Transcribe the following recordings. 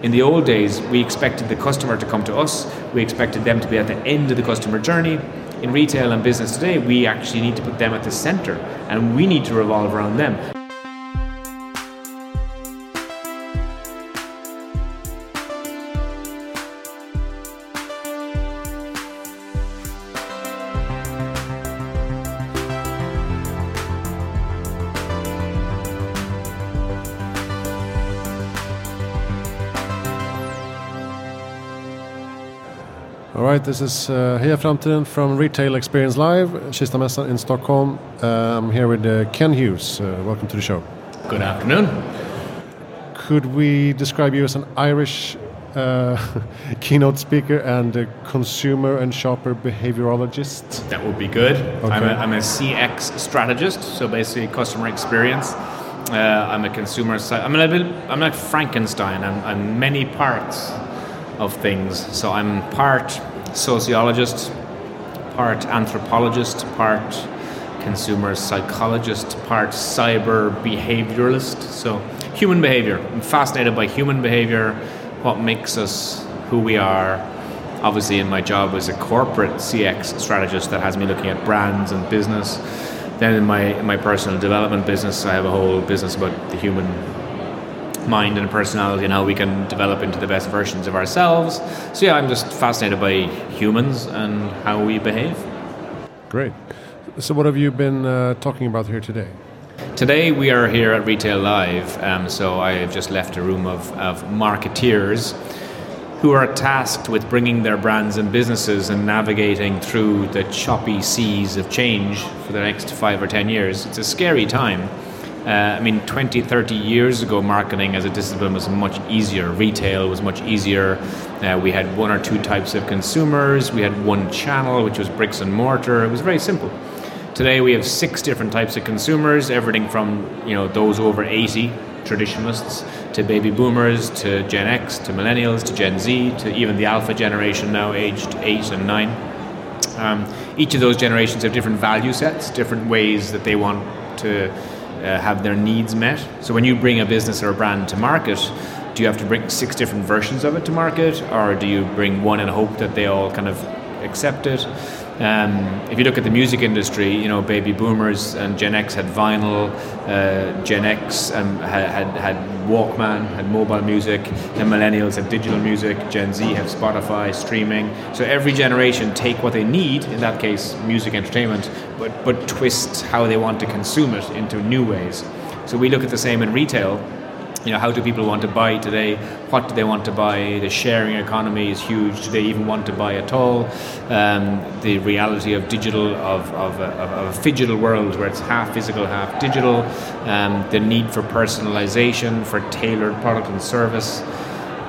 In the old days, we expected the customer to come to us, we expected them to be at the end of the customer journey. In retail and business today, we actually need to put them at the center and we need to revolve around them. Right, this is uh, Heja Framtiden from Retail Experience Live, Kistamässan in Stockholm. Uh, I'm here with uh, Ken Hughes. Uh, welcome to the show. Good afternoon. Could we describe you as an Irish uh, keynote speaker and a consumer and shopper behaviorologist? That would be good. I'm, a, I'm a CX strategist, so basically customer experience. Uh, I'm a consumer. I'm a little bit. I'm like Frankenstein. I'm, I'm many parts of things. So I'm part sociologist, part anthropologist, part consumer psychologist, part cyber behavioralist. So human behavior. I'm fascinated by human behavior, what makes us who we are. Obviously, in my job as a corporate CX strategist, that has me looking at brands and business. Then in my in my personal development business, I have a whole business about the human mind and personality and how we can develop into the best versions of ourselves. So yeah, I'm just fascinated by humans and how we behave. Great. So, what have you been uh, talking about here today? Today we are here at Retail Live, um, so I have just left a room of, of marketeers who are tasked with bringing their brands and businesses and navigating through the choppy seas of change for the next five or ten years. It's a scary time. Uh, I mean, 20, 30 years ago, marketing as a discipline was much easier. Retail was much easier. Uh, we had one or two types of consumers. We had one channel, which was bricks and mortar. It was very simple. Today, we have six different types of consumers. Everything from you know those over 80 traditionalists to baby boomers to Gen X to millennials to Gen Z to even the alpha generation now aged eight and nine. Um, each of those generations have different value sets, different ways that they want to uh, have their needs met. So when you bring a business or a brand to market, do you have to bring six different versions of it to market, or do you bring one and hope that they all kind of accept it? Um, if you look at the music industry, you know, baby boomers and Gen X had vinyl, uh, Gen X um, had, had, had Walkman, had mobile music, and millennials had digital music, Gen Z have Spotify, streaming. So every generation take what they need, in that case, music entertainment, but, but twist how they want to consume it into new ways. So we look at the same in retail you know, how do people want to buy today? What do they want to buy? The sharing economy is huge. Do they even want to buy at all? Um, the reality of digital, of, of, a, of a digital world where it's half physical, half digital. Um, the need for personalization, for tailored product and service.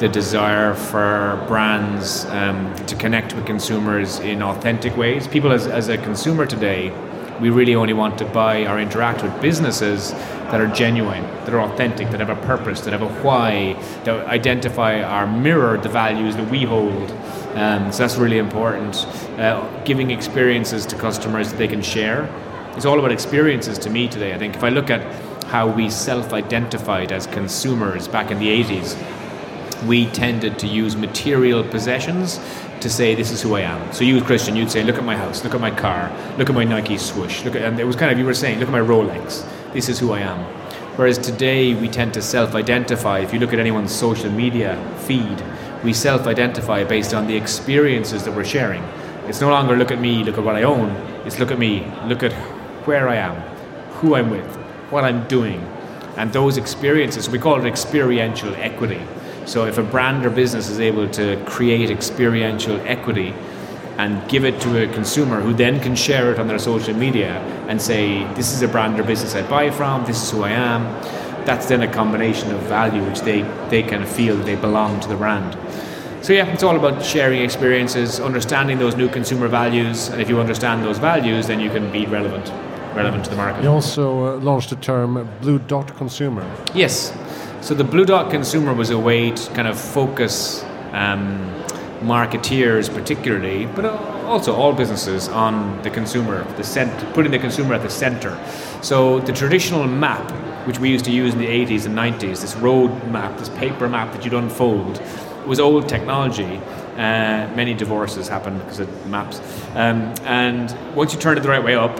The desire for brands um, to connect with consumers in authentic ways. People, as, as a consumer today, we really only want to buy or interact with businesses that are genuine, that are authentic, that have a purpose, that have a why, that identify or mirror the values that we hold. Um, so that's really important. Uh, giving experiences to customers that they can share. It's all about experiences to me today. I think if I look at how we self identified as consumers back in the 80s, we tended to use material possessions to say this is who I am. So you, as Christian, you'd say, look at my house, look at my car, look at my Nike swoosh, look at, and it was kind of you were saying, look at my Rolex, this is who I am. Whereas today we tend to self-identify. If you look at anyone's social media feed, we self-identify based on the experiences that we're sharing. It's no longer look at me, look at what I own. It's look at me, look at where I am, who I'm with, what I'm doing, and those experiences. We call it experiential equity. So if a brand or business is able to create experiential equity and give it to a consumer who then can share it on their social media and say, this is a brand or business I buy from, this is who I am, that's then a combination of value which they, they can feel they belong to the brand. So yeah, it's all about sharing experiences, understanding those new consumer values, and if you understand those values, then you can be relevant, relevant to the market. You also uh, launched the term Blue Dot Consumer. Yes. So the Blue Dot Consumer was a way to kind of focus um, marketeers, particularly, but also all businesses on the consumer, the cent- putting the consumer at the center. So the traditional map, which we used to use in the 80s and 90s, this road map, this paper map that you'd unfold, was old technology. Uh, many divorces happened because of maps. Um, and once you turned it the right way up,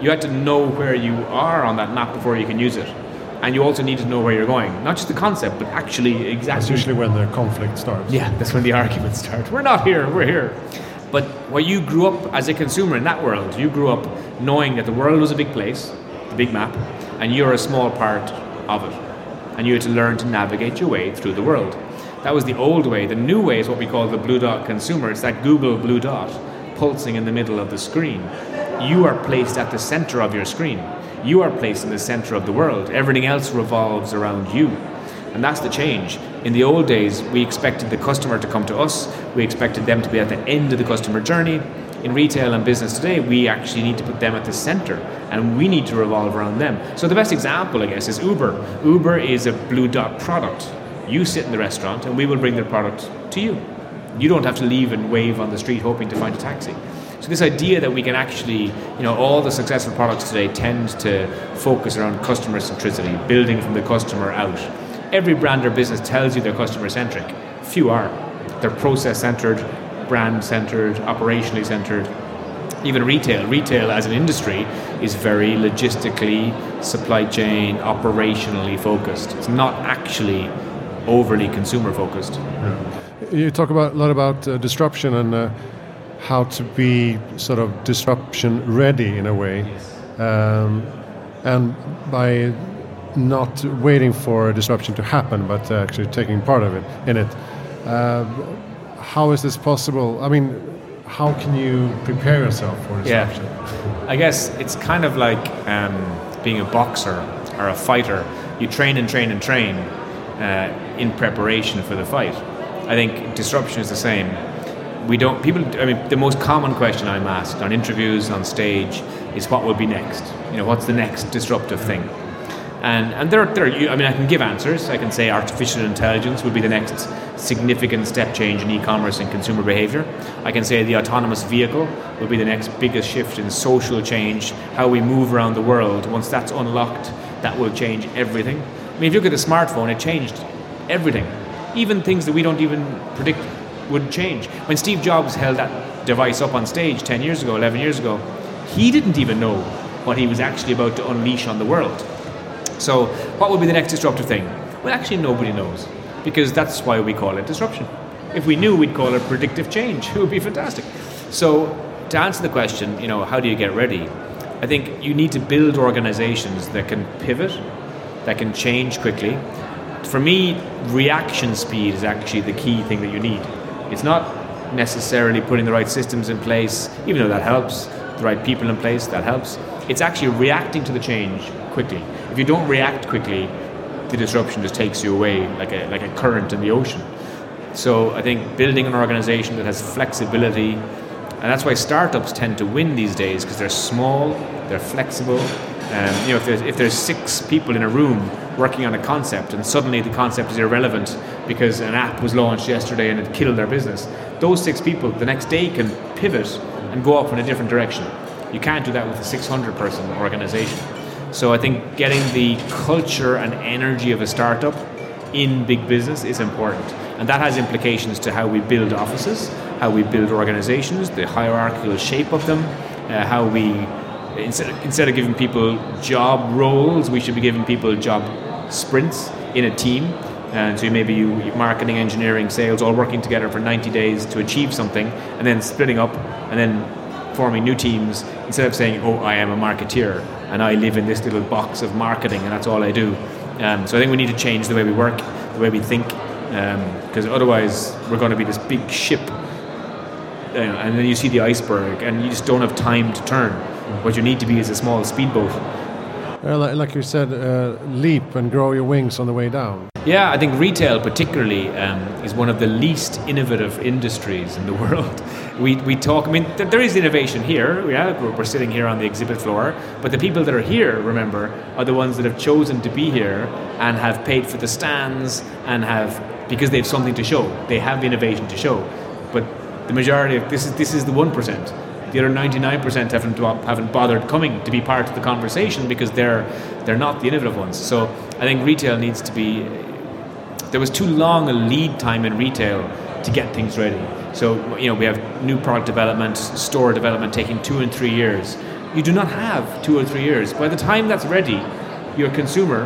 you had to know where you are on that map before you can use it. And you also need to know where you're going. Not just the concept, but actually exactly. That's usually when the conflict starts. Yeah, that's when the arguments start. We're not here, we're here. But where you grew up as a consumer in that world, you grew up knowing that the world was a big place, the big map, and you're a small part of it. And you had to learn to navigate your way through the world. That was the old way. The new way is what we call the blue dot consumer. It's that Google blue dot pulsing in the middle of the screen. You are placed at the center of your screen. You are placed in the center of the world. Everything else revolves around you. And that's the change. In the old days, we expected the customer to come to us, we expected them to be at the end of the customer journey. In retail and business today, we actually need to put them at the center and we need to revolve around them. So, the best example, I guess, is Uber. Uber is a blue dot product. You sit in the restaurant and we will bring their product to you. You don't have to leave and wave on the street hoping to find a taxi. So this idea that we can actually, you know, all the successful products today tend to focus around customer centricity, building from the customer out. Every brand or business tells you they're customer centric. Few are. They're process centered, brand centered, operationally centered. Even retail, retail as an industry is very logistically, supply chain, operationally focused. It's not actually overly consumer focused. Yeah. You talk about a lot about uh, disruption and uh, how to be sort of disruption ready in a way, um, and by not waiting for a disruption to happen, but actually taking part of it in it. Uh, how is this possible? I mean, how can you prepare yourself for disruption? Yeah. I guess it's kind of like um, being a boxer or a fighter. You train and train and train uh, in preparation for the fight. I think disruption is the same. We don't people. I mean, the most common question I'm asked on interviews on stage is, "What will be next? You know, what's the next disruptive thing?" And and there, there. I mean, I can give answers. I can say artificial intelligence will be the next significant step change in e-commerce and consumer behavior. I can say the autonomous vehicle will be the next biggest shift in social change, how we move around the world. Once that's unlocked, that will change everything. I mean, if you look at the smartphone, it changed everything. Even things that we don't even predict would change. When Steve Jobs held that device up on stage 10 years ago, 11 years ago, he didn't even know what he was actually about to unleash on the world. So, what would be the next disruptive thing? Well, actually, nobody knows because that's why we call it disruption. If we knew, we'd call it predictive change. It would be fantastic. So, to answer the question, you know, how do you get ready? I think you need to build organizations that can pivot, that can change quickly, for me, reaction speed is actually the key thing that you need. It's not necessarily putting the right systems in place, even though that helps, the right people in place, that helps. It's actually reacting to the change quickly. If you don't react quickly, the disruption just takes you away like a, like a current in the ocean. So I think building an organization that has flexibility, and that's why startups tend to win these days because they're small, they're flexible. Um, you know, if there's, if there's six people in a room working on a concept and suddenly the concept is irrelevant because an app was launched yesterday and it killed their business, those six people the next day can pivot and go off in a different direction. You can't do that with a 600 person organization. So I think getting the culture and energy of a startup in big business is important. And that has implications to how we build offices, how we build organizations, the hierarchical shape of them, uh, how we instead of, instead of giving people job roles, we should be giving people job sprints in a team. And so maybe you marketing, engineering, sales, all working together for 90 days to achieve something, and then splitting up, and then forming new teams instead of saying, "Oh, I am a marketeer and I live in this little box of marketing, and that's all I do." Um, so I think we need to change the way we work, the way we think, because um, otherwise we're going to be this big ship, you know, and then you see the iceberg, and you just don't have time to turn. What you need to be is a small speedboat uh, like you said, uh, leap and grow your wings on the way down. Yeah, I think retail, particularly, um, is one of the least innovative industries in the world. We, we talk, I mean, th- there is innovation here. Yeah, we're, we're sitting here on the exhibit floor, but the people that are here, remember, are the ones that have chosen to be here and have paid for the stands and have, because they have something to show. They have innovation to show. But The majority of this is this is the one percent. The other 99% haven't haven't bothered coming to be part of the conversation because they're they're not the innovative ones. So I think retail needs to be. There was too long a lead time in retail to get things ready. So you know we have new product development, store development taking two and three years. You do not have two or three years. By the time that's ready, your consumer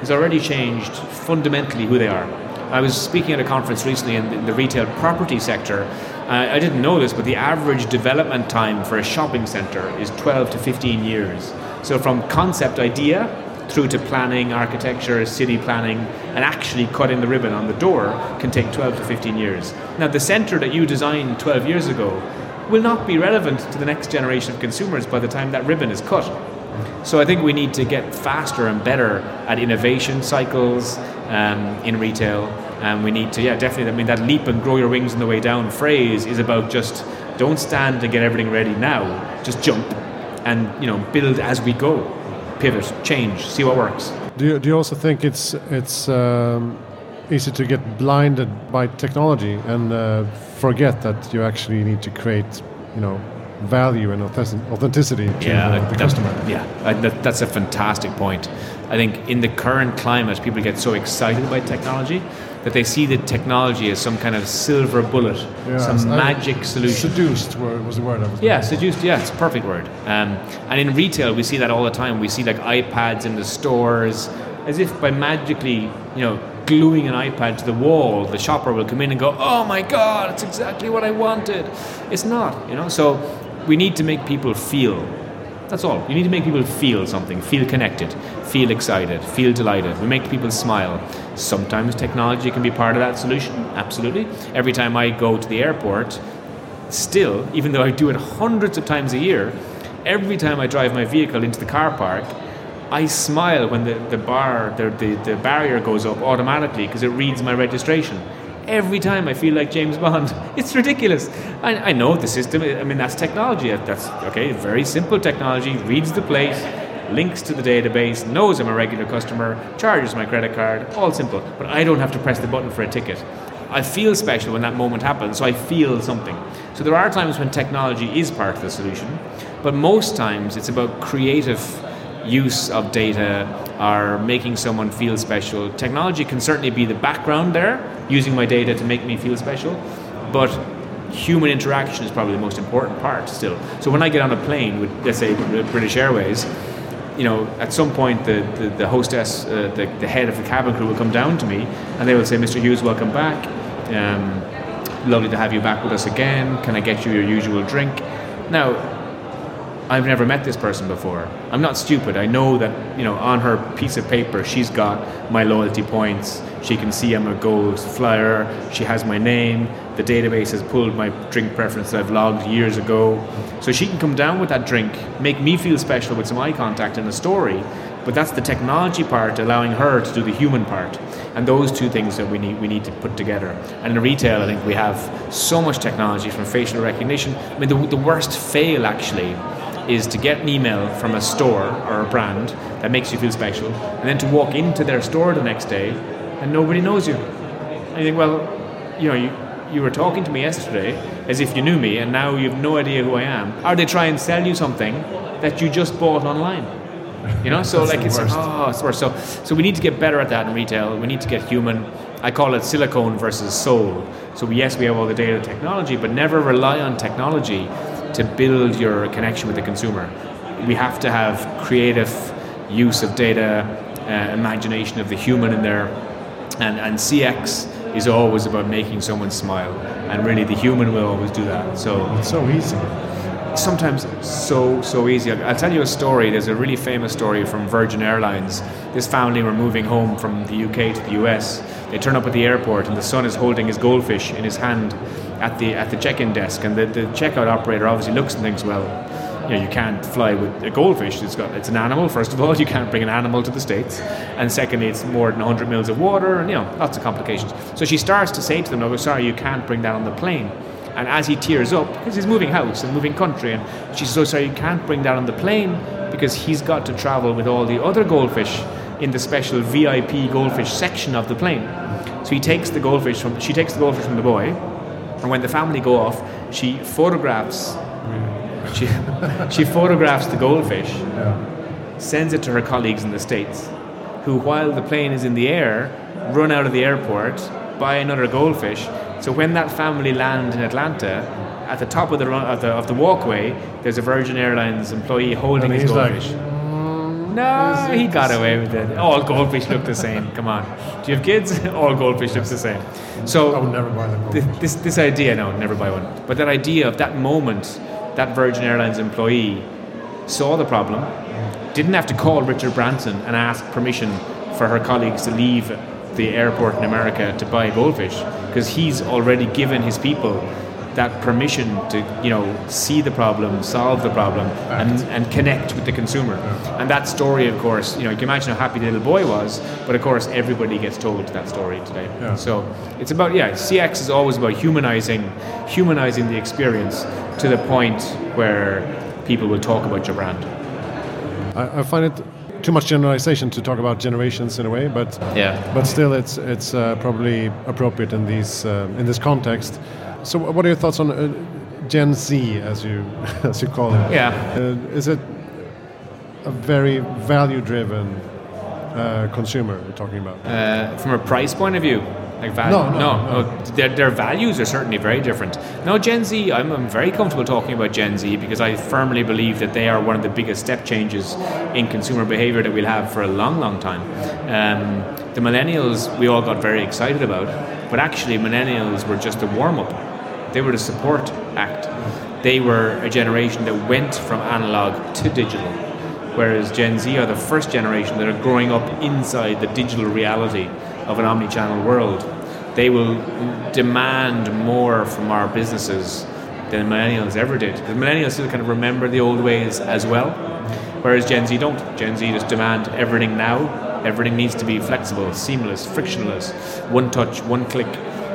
has already changed fundamentally who they are. I was speaking at a conference recently in the retail property sector. Uh, I didn't know this, but the average development time for a shopping centre is 12 to 15 years. So from concept idea through to planning, architecture, city planning, and actually cutting the ribbon on the door can take 12 to 15 years. Now, the centre that you designed 12 years ago will not be relevant to the next generation of consumers by the time that ribbon is cut. So I think we need to get faster and better at innovation cycles um, in retail, and we need to, yeah, definitely. I mean, that leap and grow your wings on the way down phrase is about just don't stand and get everything ready now. Just jump, and you know, build as we go, pivot, change, see what works. Do you, do you also think it's it's um, easy to get blinded by technology and uh, forget that you actually need to create, you know, value and authenticity to yeah, the, the customer. Yeah, that, that's a fantastic point. I think in the current climate, people get so excited by technology that they see the technology as some kind of silver bullet, yeah, some magic solution. Seduced was the word I was. Yeah, seduced. Yeah, it's a perfect word. Um, and in retail, we see that all the time. We see like iPads in the stores, as if by magically, you know, gluing an iPad to the wall, the shopper will come in and go, "Oh my God, it's exactly what I wanted." It's not, you know. So we need to make people feel. That's all. You need to make people feel something, feel connected, feel excited, feel delighted. We make people smile. Sometimes technology can be part of that solution, absolutely. Every time I go to the airport, still, even though I do it hundreds of times a year, every time I drive my vehicle into the car park, I smile when the, the bar, the, the, the barrier goes up automatically because it reads my registration every time I feel like James Bond. It's ridiculous. I, I know the system, I mean, that's technology. That's, okay, very simple technology, reads the plate, links to the database, knows I'm a regular customer, charges my credit card, all simple. But I don't have to press the button for a ticket. I feel special when that moment happens, so I feel something. So there are times when technology is part of the solution, but most times it's about creative use of data or making someone feel special. Technology can certainly be the background there, using my data to make me feel special, but human interaction is probably the most important part still. So when I get on a plane with, let's say, British Airways, you know, at some point the, the, the hostess, uh, the, the head of the cabin crew will come down to me and they will say, Mr. Hughes, welcome back. Um, lovely to have you back with us again. Can I get you your usual drink? Now, I've never met this person before. I'm not stupid. I know that, you know, on her piece of paper, she's got my loyalty points. She can see I'm a gold flyer. She has my name. The database has pulled my drink preference that I've logged years ago. So she can come down with that drink, make me feel special with some eye contact and a story. But that's the technology part, allowing her to do the human part. And those two things that we need we need to put together. And in retail, I think we have so much technology from facial recognition. I mean, the, the worst fail actually is to get an email from a store or a brand that makes you feel special, and then to walk into their store the next day and nobody knows you. And you think, well, you know, you, you were talking to me yesterday as if you knew me, and now you have no idea who I am. Or they try and sell you something that you just bought online. You know, so like it's oh, it's worse. So, so we need to get better at that in retail. We need to get human. I call it silicone versus soul. So yes, we have all the data technology, but never rely on technology to build your connection with the consumer. We have to have creative use of data, uh, imagination of the human in there, and, and CX is always about making someone smile, and really the human will always do that. So it's so easy. Sometimes so so easy. I'll tell you a story. There's a really famous story from Virgin Airlines. This family were moving home from the UK to the US. They turn up at the airport, and the son is holding his goldfish in his hand at the at the check-in desk, and the, the checkout operator obviously looks and thinks, well, you know, you can't fly with a goldfish. It's got it's an animal. First of all, you can't bring an animal to the states, and secondly, it's more than 100 mils of water, and you know, lots of complications. So she starts to say to them, "No, sorry, you can't bring that on the plane." And as he tears up, because he's moving house and moving country, and she says, "Oh, sorry, you can't bring that on the plane because he's got to travel with all the other goldfish in the special VIP goldfish section of the plane." So he takes the goldfish from she takes the goldfish from the boy and when the family go off, she photographs. She, she photographs the goldfish, sends it to her colleagues in the States, who, while the plane is in the air, run out of the airport, buy another goldfish. So when that family land in Atlanta, at the top of the, run, of the, of the walkway, there's a Virgin Airlines employee holding his he's like, goldfish. no, he got away with it. All goldfish look the same. Come on. Do you have kids? All goldfish look the same. So I would never buy that. Th- this this idea, no, never buy one. But that idea of that moment, that Virgin Airlines employee saw the problem, didn't have to call Richard Branson and ask permission for her colleagues to leave the airport in America to buy goldfish, because he's already given his people that permission to, you know, see the problem, solve the problem, and, and connect with the consumer. And that story, of course, you know, you can imagine how happy the little boy was, but of course, everybody gets told that story today. Yeah. So it's about yeah, CX is always about humanizing, humanizing the experience to the point where people will talk about your brand. I, I find it too much generalization to talk about generations in a way, but Yeah. but still, it's it's uh, probably appropriate in these uh, in this context. So, what are your thoughts on uh, Gen Z, as you as you call it? Yeah. Uh, is it a very value-driven uh, consumer we're talking about? Uh, from a price point of view, like value. No, no, no. Their, their values are certainly very different. No, Gen Z. I'm, I'm very comfortable talking about Gen Z because I firmly believe that they are one of the biggest step changes in consumer behavior that we'll have for a long, long time. Um, the millennials we all got very excited about, but actually millennials were just a warm up. They were the support act. They were a generation that went from analog to digital whereas Gen Z are the first generation that are growing up inside the digital reality of an omni-channel world. They will demand more from our businesses than millennials ever did. The millennials still kind of remember the old ways as well, whereas Gen Z don't. Gen Z just demand everything now. Everything needs to be flexible, seamless, frictionless, one touch, one click.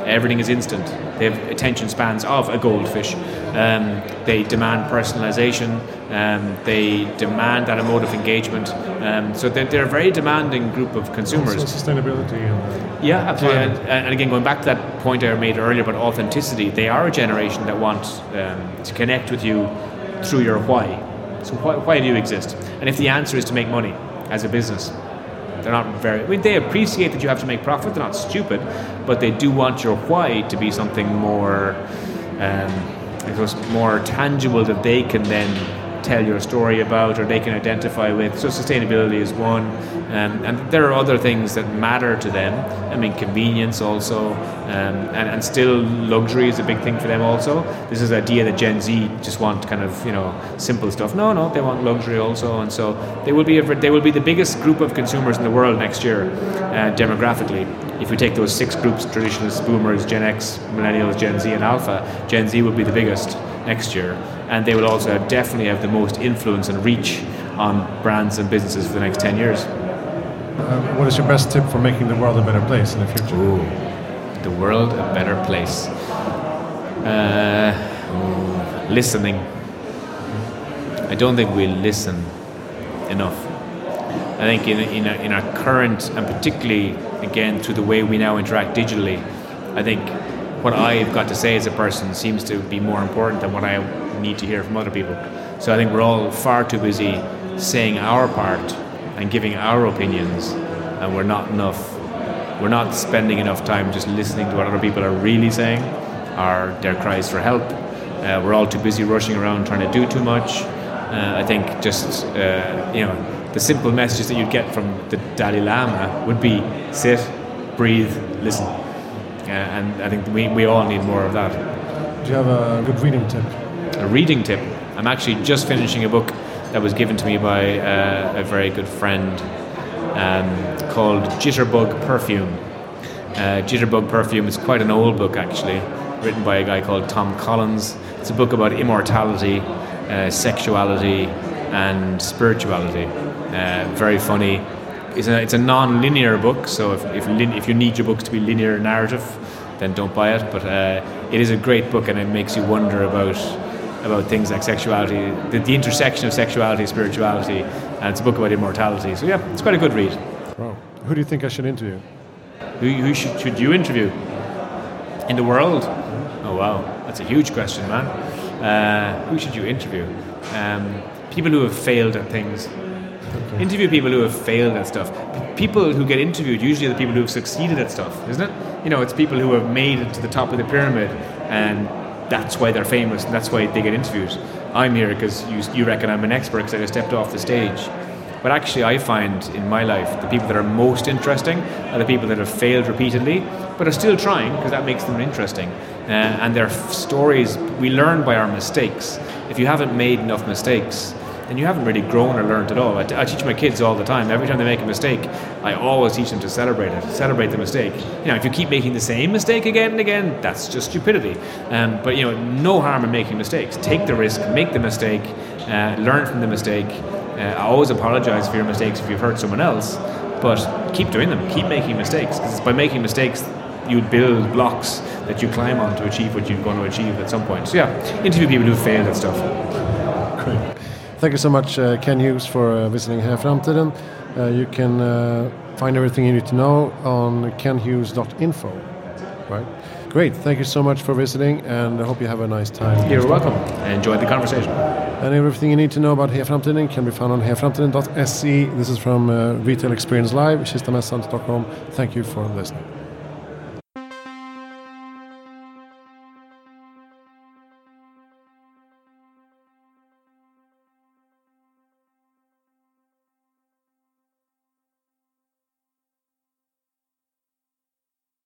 Everything is instant. They have attention spans of a goldfish. Um, they demand personalization. Um, they demand that emotive engagement. Um, so they're, they're a very demanding group of consumers. So sustainability and Yeah, absolutely. And, and again, going back to that point I made earlier about authenticity, they are a generation that want um, to connect with you through your why. So why, why do you exist? And if the answer is to make money as a business, they're not very. I mean, they appreciate that you have to make profit. They're not stupid, but they do want your why to be something more, um, I suppose, more tangible that they can then tell your story about or they can identify with. So sustainability is one, um, and there are other things that matter to them. I mean, convenience also, um, and, and still luxury is a big thing for them also. This is the idea that Gen Z just want kind of you know simple stuff. No, no, they want luxury also, and so they will be a, they will be the biggest group of consumers in the world next year, uh, demographically. If we take those six groups: traditionalists, boomers, Gen X, millennials, Gen Z, and Alpha, Gen Z will be the biggest next year, and they will also definitely have the most influence and reach on brands and businesses for the next ten years. uh, what is your best tip for making the world a better place in the future? Ooh, the world a better place. Uh, ooh, listening. I don't think we listen enough. I think in, in, our, in our current, and particularly again through the way we now interact digitally, I think what I've got to say as a person seems to be more important than what I need to hear from other people. So I think we're all far too busy saying our part and giving our opinions, and we're not enough we're not spending enough time just listening to what other people are really saying or their cries for help. Uh, we're all too busy rushing around trying to do too much. Uh, I think just, uh, you know, the simple messages that you'd get from the Dalai Lama would be sit, breathe, listen. Uh, and I think we, we all need more of that. Do you have a good reading tip? A reading tip. I'm actually just finishing a book that was given to me by uh, a very good friend um, called Jitterbug Perfume. Uh, Jitterbug Perfume is quite an old book, actually, written by a guy called Tom Collins. It's a book about immortality, uh, sexuality, and spirituality. Uh, very funny. It's a, it's a non-linear book, so if, if, lin- if you need your books to be linear narrative, then don't buy it. But uh, it is a great book, and it makes you wonder about about things like sexuality, the, the intersection of sexuality, spirituality, and it's a book about immortality. So yeah, it's quite a good read. Wow. Who do you think I should interview? Who, who should, should you interview in the world? Oh wow, that's a huge question, man. Uh, who should you interview? Um, people who have failed at things. Okay. Interview people who have failed at stuff. People who get interviewed usually are the people who have succeeded at stuff, isn't it? You know, it's people who have made it to the top of the pyramid, and that's why they're famous, and that's why they get interviewed. I'm here because you, you reckon I'm an expert because I just stepped off the stage. But actually, I find in my life the people that are most interesting are the people that have failed repeatedly, but are still trying because that makes them interesting. Uh, and their f- stories, we learn by our mistakes. If you haven't made enough mistakes, then you haven't really grown or learned at all. I, teach my kids all the time. Every time they make a mistake, I always teach them to celebrate it, celebrate the mistake. You know, if you keep making the same mistake again and again, that's just stupidity. Um, but you know, no harm in making mistakes. Take the risk, make the mistake, uh, learn from the mistake, uh, I always apologize for your mistakes if you've hurt someone else, but keep doing them. Keep making mistakes because it's by making mistakes you build blocks that you climb on to achieve what you're going to achieve at some point. So yeah, interview people who failed at stuff. Thank you so much, uh, Ken Hughes, for uh, visiting Heja Framtiden. Uh, you can uh, find everything you need to know on kenhughes.info. Right. Great. Thank you so much for visiting, and I hope you have a nice time. You're welcome. I enjoyed the conversation. And everything you need to know about Heja Framtiden can be found on hejaframtiden.se. This is from uh, Retail Experience Live, Kista Stockholm. Thank you for listening.